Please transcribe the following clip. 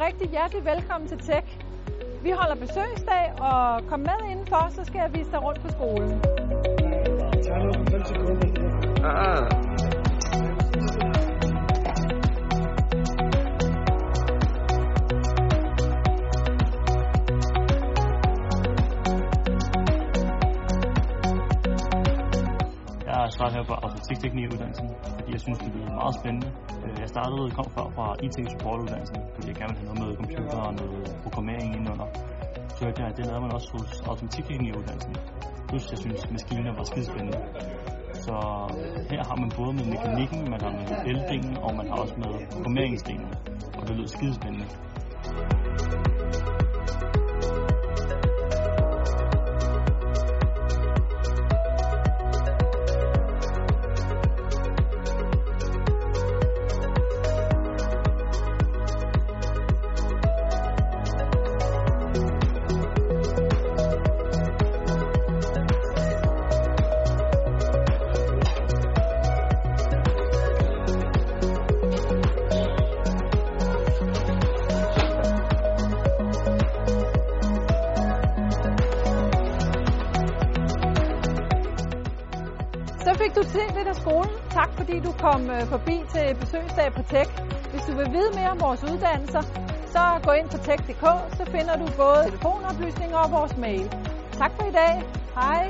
rigtig hjertelig velkommen til Tech. Vi holder besøgsdag, og kom med indenfor, så skal jeg vise dig rundt på skolen. Jeg startede her på automatikteknikuddannelsen, fordi jeg synes, det er meget spændende. Øh, jeg startede, kom før fra IT-supportuddannelsen, fordi jeg gerne ville have noget med computer og noget programmering indenunder. Så hørte jeg, at det lavede man også hos automatikteknikuddannelsen. Plus, jeg synes, maskiner var skidespændende. Så øh, her har man både med mekanikken, man har med eldelen, og man har også med programmeringsdelen. Og det lyder skidespændende. Så fik du set lidt af skolen. Tak fordi du kom øh, forbi til besøgsdag på Tech. Hvis du vil vide mere om vores uddannelser, så gå ind på tech.dk, så finder du både telefonoplysninger og vores mail. Tak for i dag. Hej.